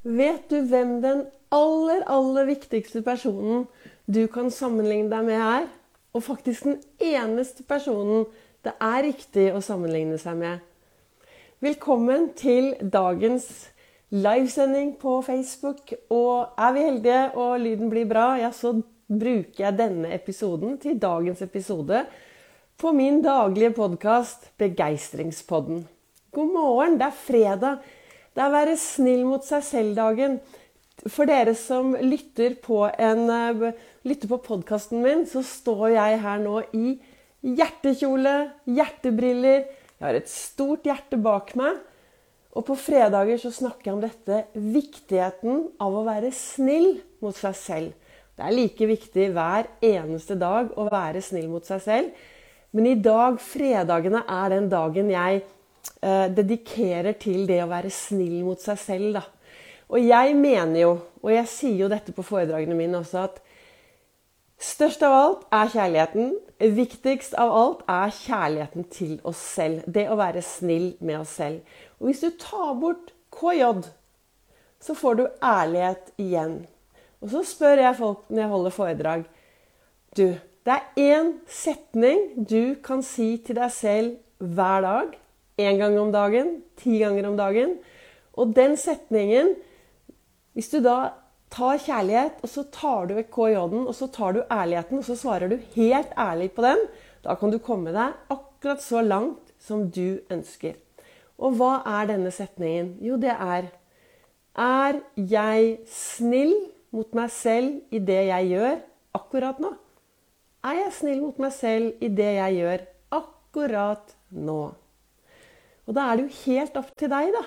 Vet du hvem den aller, aller viktigste personen du kan sammenligne deg med, er? Og faktisk den eneste personen det er riktig å sammenligne seg med. Velkommen til dagens livesending på Facebook. Og er vi heldige og lyden blir bra, ja, så bruker jeg denne episoden til dagens episode på min daglige podkast Begeistringspodden. God morgen, det er fredag. Det er å være snill mot seg selv-dagen. For dere som lytter på, en, eh, på podkasten min, så står jeg her nå i hjertekjole, hjertebriller. Jeg har et stort hjerte bak meg. Og på fredager så snakker jeg om dette viktigheten av å være snill mot seg selv. Det er like viktig hver eneste dag å være snill mot seg selv. Men i dag, fredagene, er den dagen jeg dedikerer til det å være snill mot seg selv. Da. Og jeg mener jo, og jeg sier jo dette på foredragene mine også, at størst av alt er kjærligheten. Viktigst av alt er kjærligheten til oss selv. Det å være snill med oss selv. Og hvis du tar bort KJ, så får du ærlighet igjen. Og så spør jeg folk når jeg holder foredrag Du, det er én setning du kan si til deg selv hver dag én gang om dagen, ti ganger om dagen. Og den setningen Hvis du da tar kjærlighet, og så tar du vekk KJ-en, og så tar du ærligheten, og så svarer du helt ærlig på den, da kan du komme deg akkurat så langt som du ønsker. Og hva er denne setningen? Jo, det er Er jeg snill mot meg selv i det jeg gjør akkurat nå? Er jeg snill mot meg selv i det jeg gjør akkurat nå? Og da er det jo helt opp til deg, da.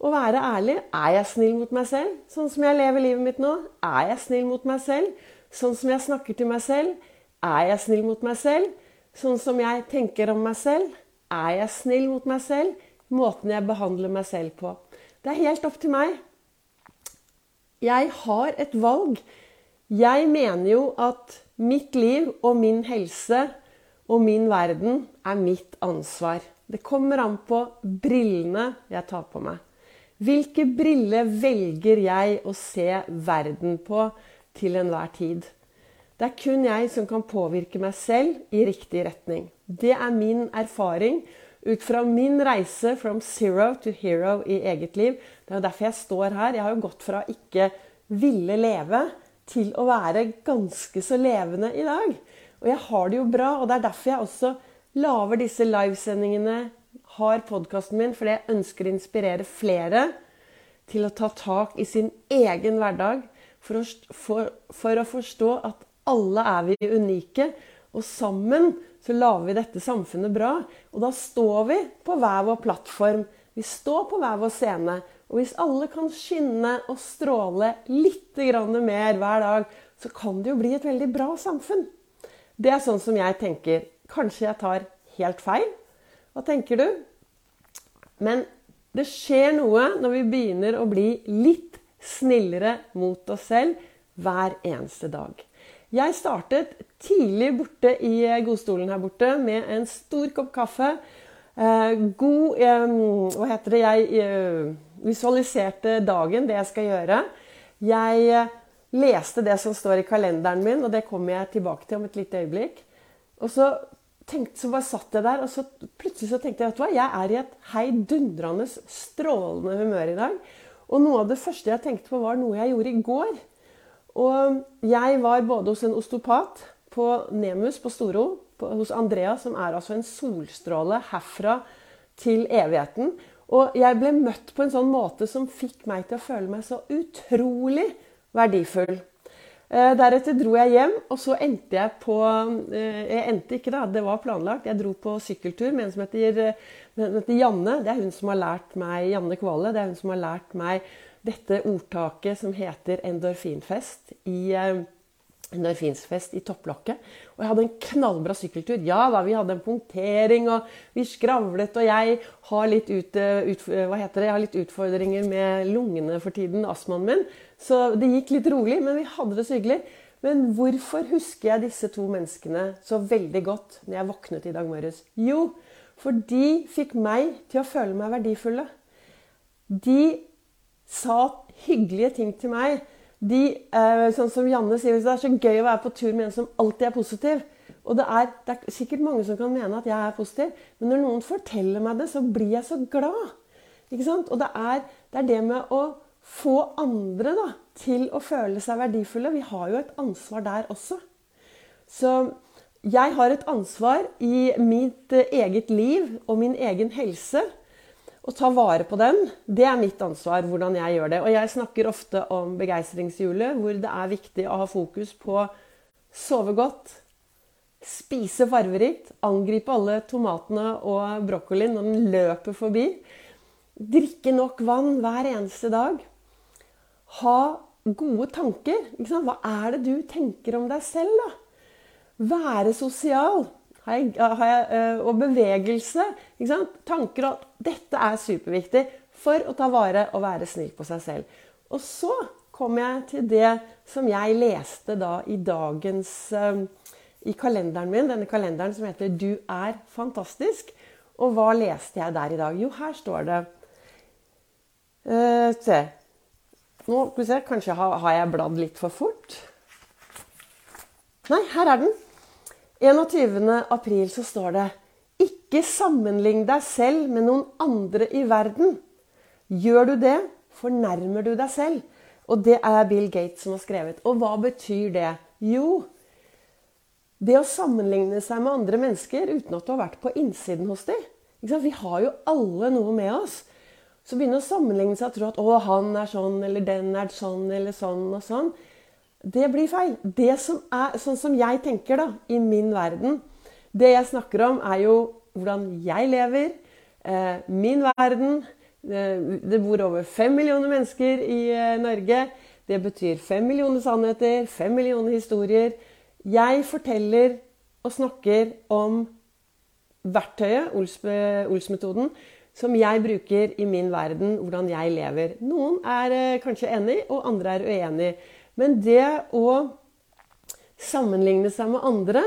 Å være ærlig. Er jeg snill mot meg selv, sånn som jeg lever livet mitt nå? Er jeg snill mot meg selv, sånn som jeg snakker til meg selv? Er jeg snill mot meg selv, sånn som jeg tenker om meg selv? Er jeg snill mot meg selv, måten jeg behandler meg selv på? Det er helt opp til meg. Jeg har et valg. Jeg mener jo at mitt liv og min helse og min verden er mitt ansvar. Det kommer an på brillene jeg tar på meg. Hvilke briller velger jeg å se verden på til enhver tid? Det er kun jeg som kan påvirke meg selv i riktig retning. Det er min erfaring ut fra min reise from zero to hero i eget liv. Det er derfor jeg står her. Jeg har jo gått fra ikke ville leve til å være ganske så levende i dag. Og jeg har det jo bra, og det er derfor jeg også lager disse livesendingene, har podkasten min, fordi jeg ønsker å inspirere flere til å ta tak i sin egen hverdag for å, for, for å forstå at alle er vi unike, og sammen så lager vi dette samfunnet bra. Og da står vi på hver vår plattform. Vi står på hver vår scene. Og hvis alle kan skinne og stråle litt mer hver dag, så kan det jo bli et veldig bra samfunn. Det er sånn som jeg tenker. Kanskje jeg tar helt feil? Hva tenker du? Men det skjer noe når vi begynner å bli litt snillere mot oss selv hver eneste dag. Jeg startet tidlig borte i godstolen her borte med en stor kopp kaffe. Eh, god eh, Hva heter det? Jeg eh, visualiserte dagen, det jeg skal gjøre. Jeg leste det som står i kalenderen min, og det kommer jeg tilbake til om et lite øyeblikk. Og så tenkte, så bare satt jeg der, og så plutselig så tenkte jeg vet du hva, jeg er i et heidundrende strålende humør i dag. Og noe av det første jeg tenkte på, var noe jeg gjorde i går. Og jeg var både hos en osteopat på Nemus på Storo, på, hos Andrea, som er altså en solstråle herfra til evigheten. Og jeg ble møtt på en sånn måte som fikk meg til å føle meg så utrolig verdifull. Eh, deretter dro jeg hjem, og så endte jeg på eh, Jeg endte ikke, da, det var planlagt. Jeg dro på sykkeltur med en som heter, eh, heter Janne. Det er hun som har lært meg Janne Kvale. Det er hun som har lært meg dette ordtaket som heter endorfinfest i endorfinsfest i topplokket. Og jeg hadde en knallbra sykkeltur. Ja da, vi hadde en punktering, og vi skravlet. Og jeg har litt, ut, ut, hva heter det? Jeg har litt utfordringer med lungene for tiden, astmaen min. Så det gikk litt rolig, men vi hadde det så hyggelig. Men hvorfor husker jeg disse to menneskene så veldig godt når jeg våknet i dag morges? Jo, for de fikk meg til å føle meg verdifulle. De sa hyggelige ting til meg. De, eh, sånn som Janne sier, Det er så gøy å være på tur med en som alltid er positiv. Og det er, det er, sikkert mange som kan mene at jeg er positiv, men når noen forteller meg det, så blir jeg så glad. Ikke sant? Og det er, det er det med å få andre da, til å føle seg verdifulle. Vi har jo et ansvar der også. Så jeg har et ansvar i mitt eh, eget liv og min egen helse. Å ta vare på den, det er mitt ansvar, hvordan jeg gjør det. Og jeg snakker ofte om begeistringshjulet, hvor det er viktig å ha fokus på sove godt, spise farverikt, angripe alle tomatene og brokkolien når den løper forbi. Drikke nok vann hver eneste dag. Ha gode tanker. Hva er det du tenker om deg selv, da? Være sosial jeg, jeg, eh, og bevegelse. Tanker og Dette er superviktig for å ta vare og være snill på seg selv. Og så kom jeg til det som jeg leste da i dagens uh, i kalenderen min, denne kalenderen som heter 'Du er fantastisk'. Og hva leste jeg der i dag? Jo, her står det uh, Se. Nå, skal vi se, Kanskje har, har jeg bladd litt for fort? Nei, her er den. 21. april så står det Ikke sammenlign deg selv med noen andre i verden. Gjør du det, fornærmer du deg selv. Og det er Bill Gates som har skrevet. Og hva betyr det? Jo, det å sammenligne seg med andre mennesker uten at du har vært på innsiden hos dem. Vi har jo alle noe med oss. Så begynne å sammenligne seg og tro at 'å, han er sånn', eller 'den er sånn', eller sånn og sånn. Det blir feil. Det som er, sånn som jeg tenker da, i min verden Det jeg snakker om, er jo hvordan jeg lever. Eh, min verden. Det, det bor over fem millioner mennesker i eh, Norge. Det betyr fem millioner sannheter, fem millioner historier. Jeg forteller og snakker om verktøyet, Ols-metoden, som jeg bruker i min verden, hvordan jeg lever. Noen er eh, kanskje enig, og andre er uenig. Men det å sammenligne seg med andre,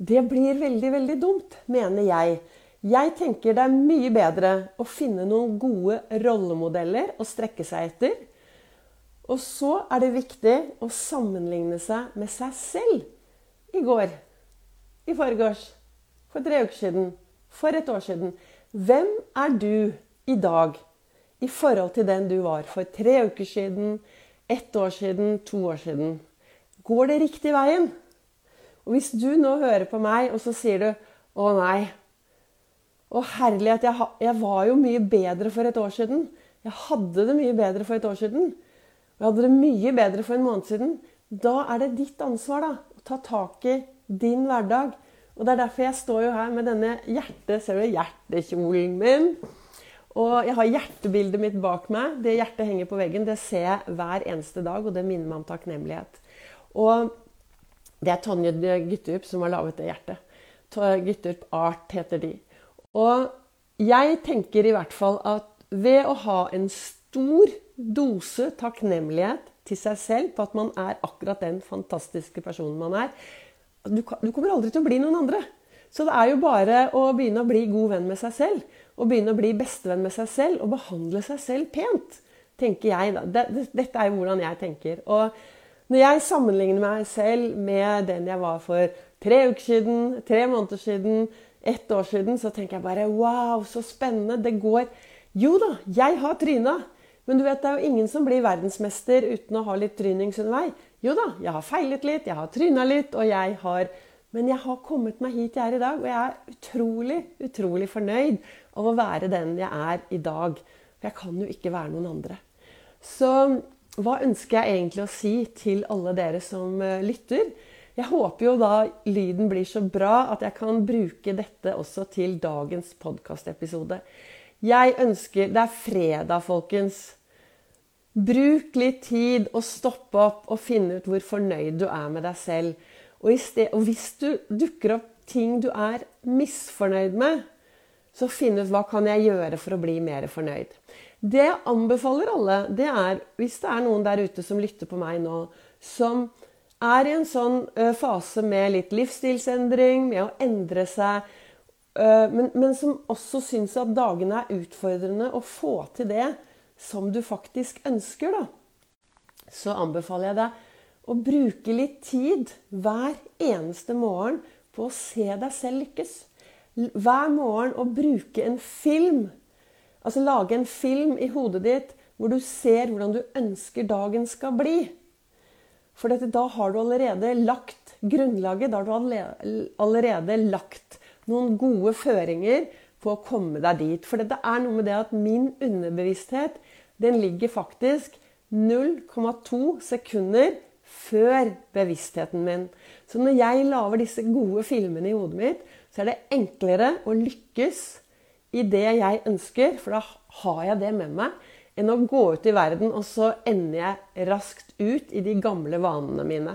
det blir veldig, veldig dumt, mener jeg. Jeg tenker det er mye bedre å finne noen gode rollemodeller å strekke seg etter og så er det viktig å sammenligne seg med seg selv. I går, i forgårs, for tre uker siden, for et år siden. Hvem er du i dag i forhold til den du var for tre uker siden, ett år siden, to år siden? Går det riktig veien? Og hvis du nå hører på meg, og så sier du 'Å, nei'. Å, herlighet, jeg, jeg var jo mye bedre for et år siden. Jeg hadde det mye bedre for et år siden. Og jeg hadde det mye bedre for en måned siden. Da er det ditt ansvar da, å ta tak i din hverdag. Og Det er derfor jeg står jo her med denne hjerte, ser du, hjertekjolen min. Og jeg har hjertebildet mitt bak meg. Det hjertet henger på veggen. Det ser jeg hver eneste dag, og det minner meg om takknemlighet. Og det er Tonje Gytturup som har laget det hjertet. Gytturup Art heter de. Og jeg tenker i hvert fall at ved å ha en stor dose takknemlighet til seg selv på at man er akkurat den fantastiske personen man er. Du, kommer aldri til å bli noen andre. Så det er jo bare å begynne å bli god venn med seg selv. Og begynne å bli bestevenn med seg selv og behandle seg selv pent. tenker jeg da. Dette er jo hvordan jeg tenker. Og når jeg sammenligner meg selv med den jeg var for tre uker siden, tre måneder siden, ett år siden, så tenker jeg bare wow, så spennende. Det går Jo da, jeg har tryna. Men du vet, det er jo ingen som blir verdensmester uten å ha litt trynings undervei. Jo da, jeg har feilet litt, jeg har tryna litt, og jeg har Men jeg har kommet meg hit jeg er i dag, og jeg er utrolig, utrolig fornøyd av å være den jeg er i dag. For jeg kan jo ikke være noen andre. Så hva ønsker jeg egentlig å si til alle dere som eh, lytter? Jeg håper jo da lyden blir så bra at jeg kan bruke dette også til dagens podkastepisode. Jeg ønsker Det er fredag, folkens. Bruk litt tid og stopp opp og finne ut hvor fornøyd du er med deg selv. Og, sted, og hvis du dukker opp ting du er misfornøyd med, så finn ut hva kan jeg gjøre for å bli mer fornøyd. Det jeg anbefaler alle, det er hvis det er noen der ute som lytter på meg nå, som er i en sånn fase med litt livsstilsendring, med å endre seg, men, men som også syns at dagene er utfordrende å få til det som du faktisk ønsker, da, så anbefaler jeg deg å bruke litt tid hver eneste morgen på å se deg selv lykkes. Hver morgen å bruke en film. Altså lage en film i hodet ditt hvor du ser hvordan du ønsker dagen skal bli. For dette, da har du allerede lagt grunnlaget. Da har du allerede lagt noen gode føringer på å komme deg dit. For det er noe med det at min underbevissthet den ligger faktisk 0,2 sekunder før bevisstheten min. Så når jeg lager disse gode filmene i hodet mitt, så er det enklere å lykkes i det jeg ønsker, for da har jeg det med meg, enn å gå ut i verden, og så ender jeg raskt ut i de gamle vanene mine.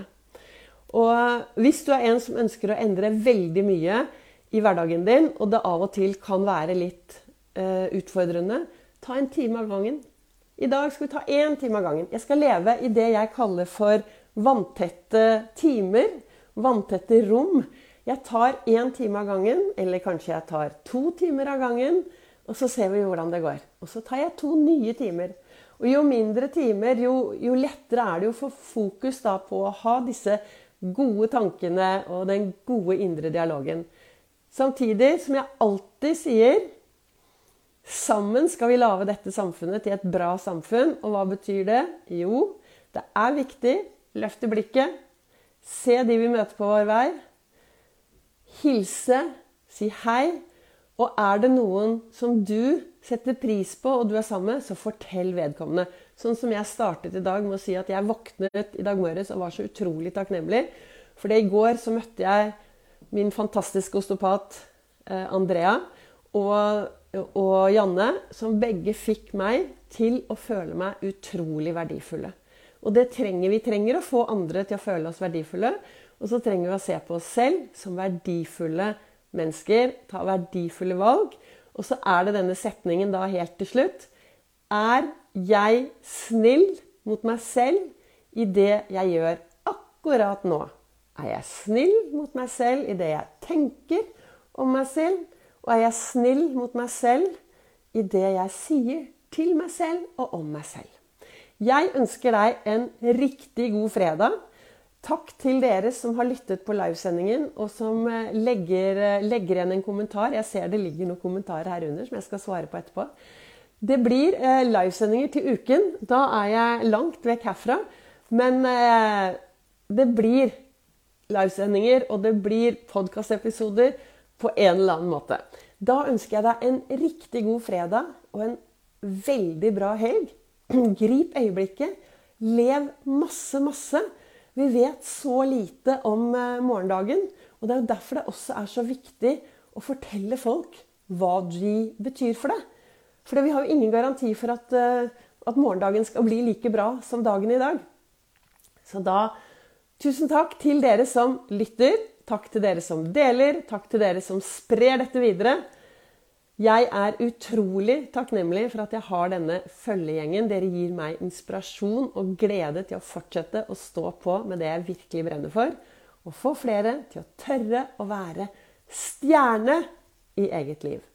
Og hvis du er en som ønsker å endre veldig mye, i hverdagen din, og det av og til kan være litt uh, utfordrende, ta en time av gangen. I dag skal vi ta én time av gangen. Jeg skal leve i det jeg kaller for vanntette timer. Vanntette rom. Jeg tar én time av gangen, eller kanskje jeg tar to timer av gangen. Og så ser vi hvordan det går. Og så tar jeg to nye timer. Og jo mindre timer, jo, jo lettere er det å få fokus på å ha disse gode tankene og den gode indre dialogen. Samtidig som jeg alltid sier Sammen skal vi lage dette samfunnet til et bra samfunn. Og hva betyr det? Jo, det er viktig. Løfte blikket. Se de vi møter på vår vei. Hilse. Si hei. Og er det noen som du setter pris på, og du er sammen med, så fortell vedkommende. Sånn som jeg startet i dag med å si at jeg våknet i dag morges og var så utrolig takknemlig. For i går så møtte jeg min fantastiske osteopat eh, Andrea og, og, Janne, som begge fikk meg til å føle meg utrolig verdifulle. Og det trenger vi. trenger å få andre til å føle oss verdifulle. Og så trenger vi å se på oss selv som verdifulle mennesker. Ta verdifulle valg. Og så er det denne setningen da helt til slutt. Er jeg snill mot meg selv i det jeg gjør akkurat nå? Er jeg snill mot meg selv i det jeg tenker om meg selv? Og er jeg snill mot meg selv i det jeg sier til meg selv og om meg selv? Jeg ønsker deg en riktig god fredag. Takk til dere som har lyttet på livesendingen, og som eh, legger, eh, legger, igjen en kommentar. Jeg ser det ligger noen kommentarer her under som jeg skal svare på etterpå. Det blir eh, livesendinger til uken. Da er jeg langt vekk herfra. Men det blir livesendinger, og det blir podkastepisoder på en eller annen måte. Da ønsker jeg deg en riktig god fredag og en veldig bra helg. Grip øyeblikket. Lev masse, masse. Vi vet så lite om eh, morgendagen. Og det er jo derfor det også er så viktig å fortelle folk hva G betyr for deg. For vi har jo ingen garanti for at, eh, at morgendagen skal bli like bra som dagen i dag. Så da Tusen takk til dere som lytter. Takk til dere som deler. Takk til dere som sprer dette videre. Jeg er utrolig takknemlig for at jeg har denne følgegjengen. Dere gir meg inspirasjon og glede til å fortsette å stå på med det jeg virkelig brenner for. Og få flere til å tørre å være stjerne i eget liv.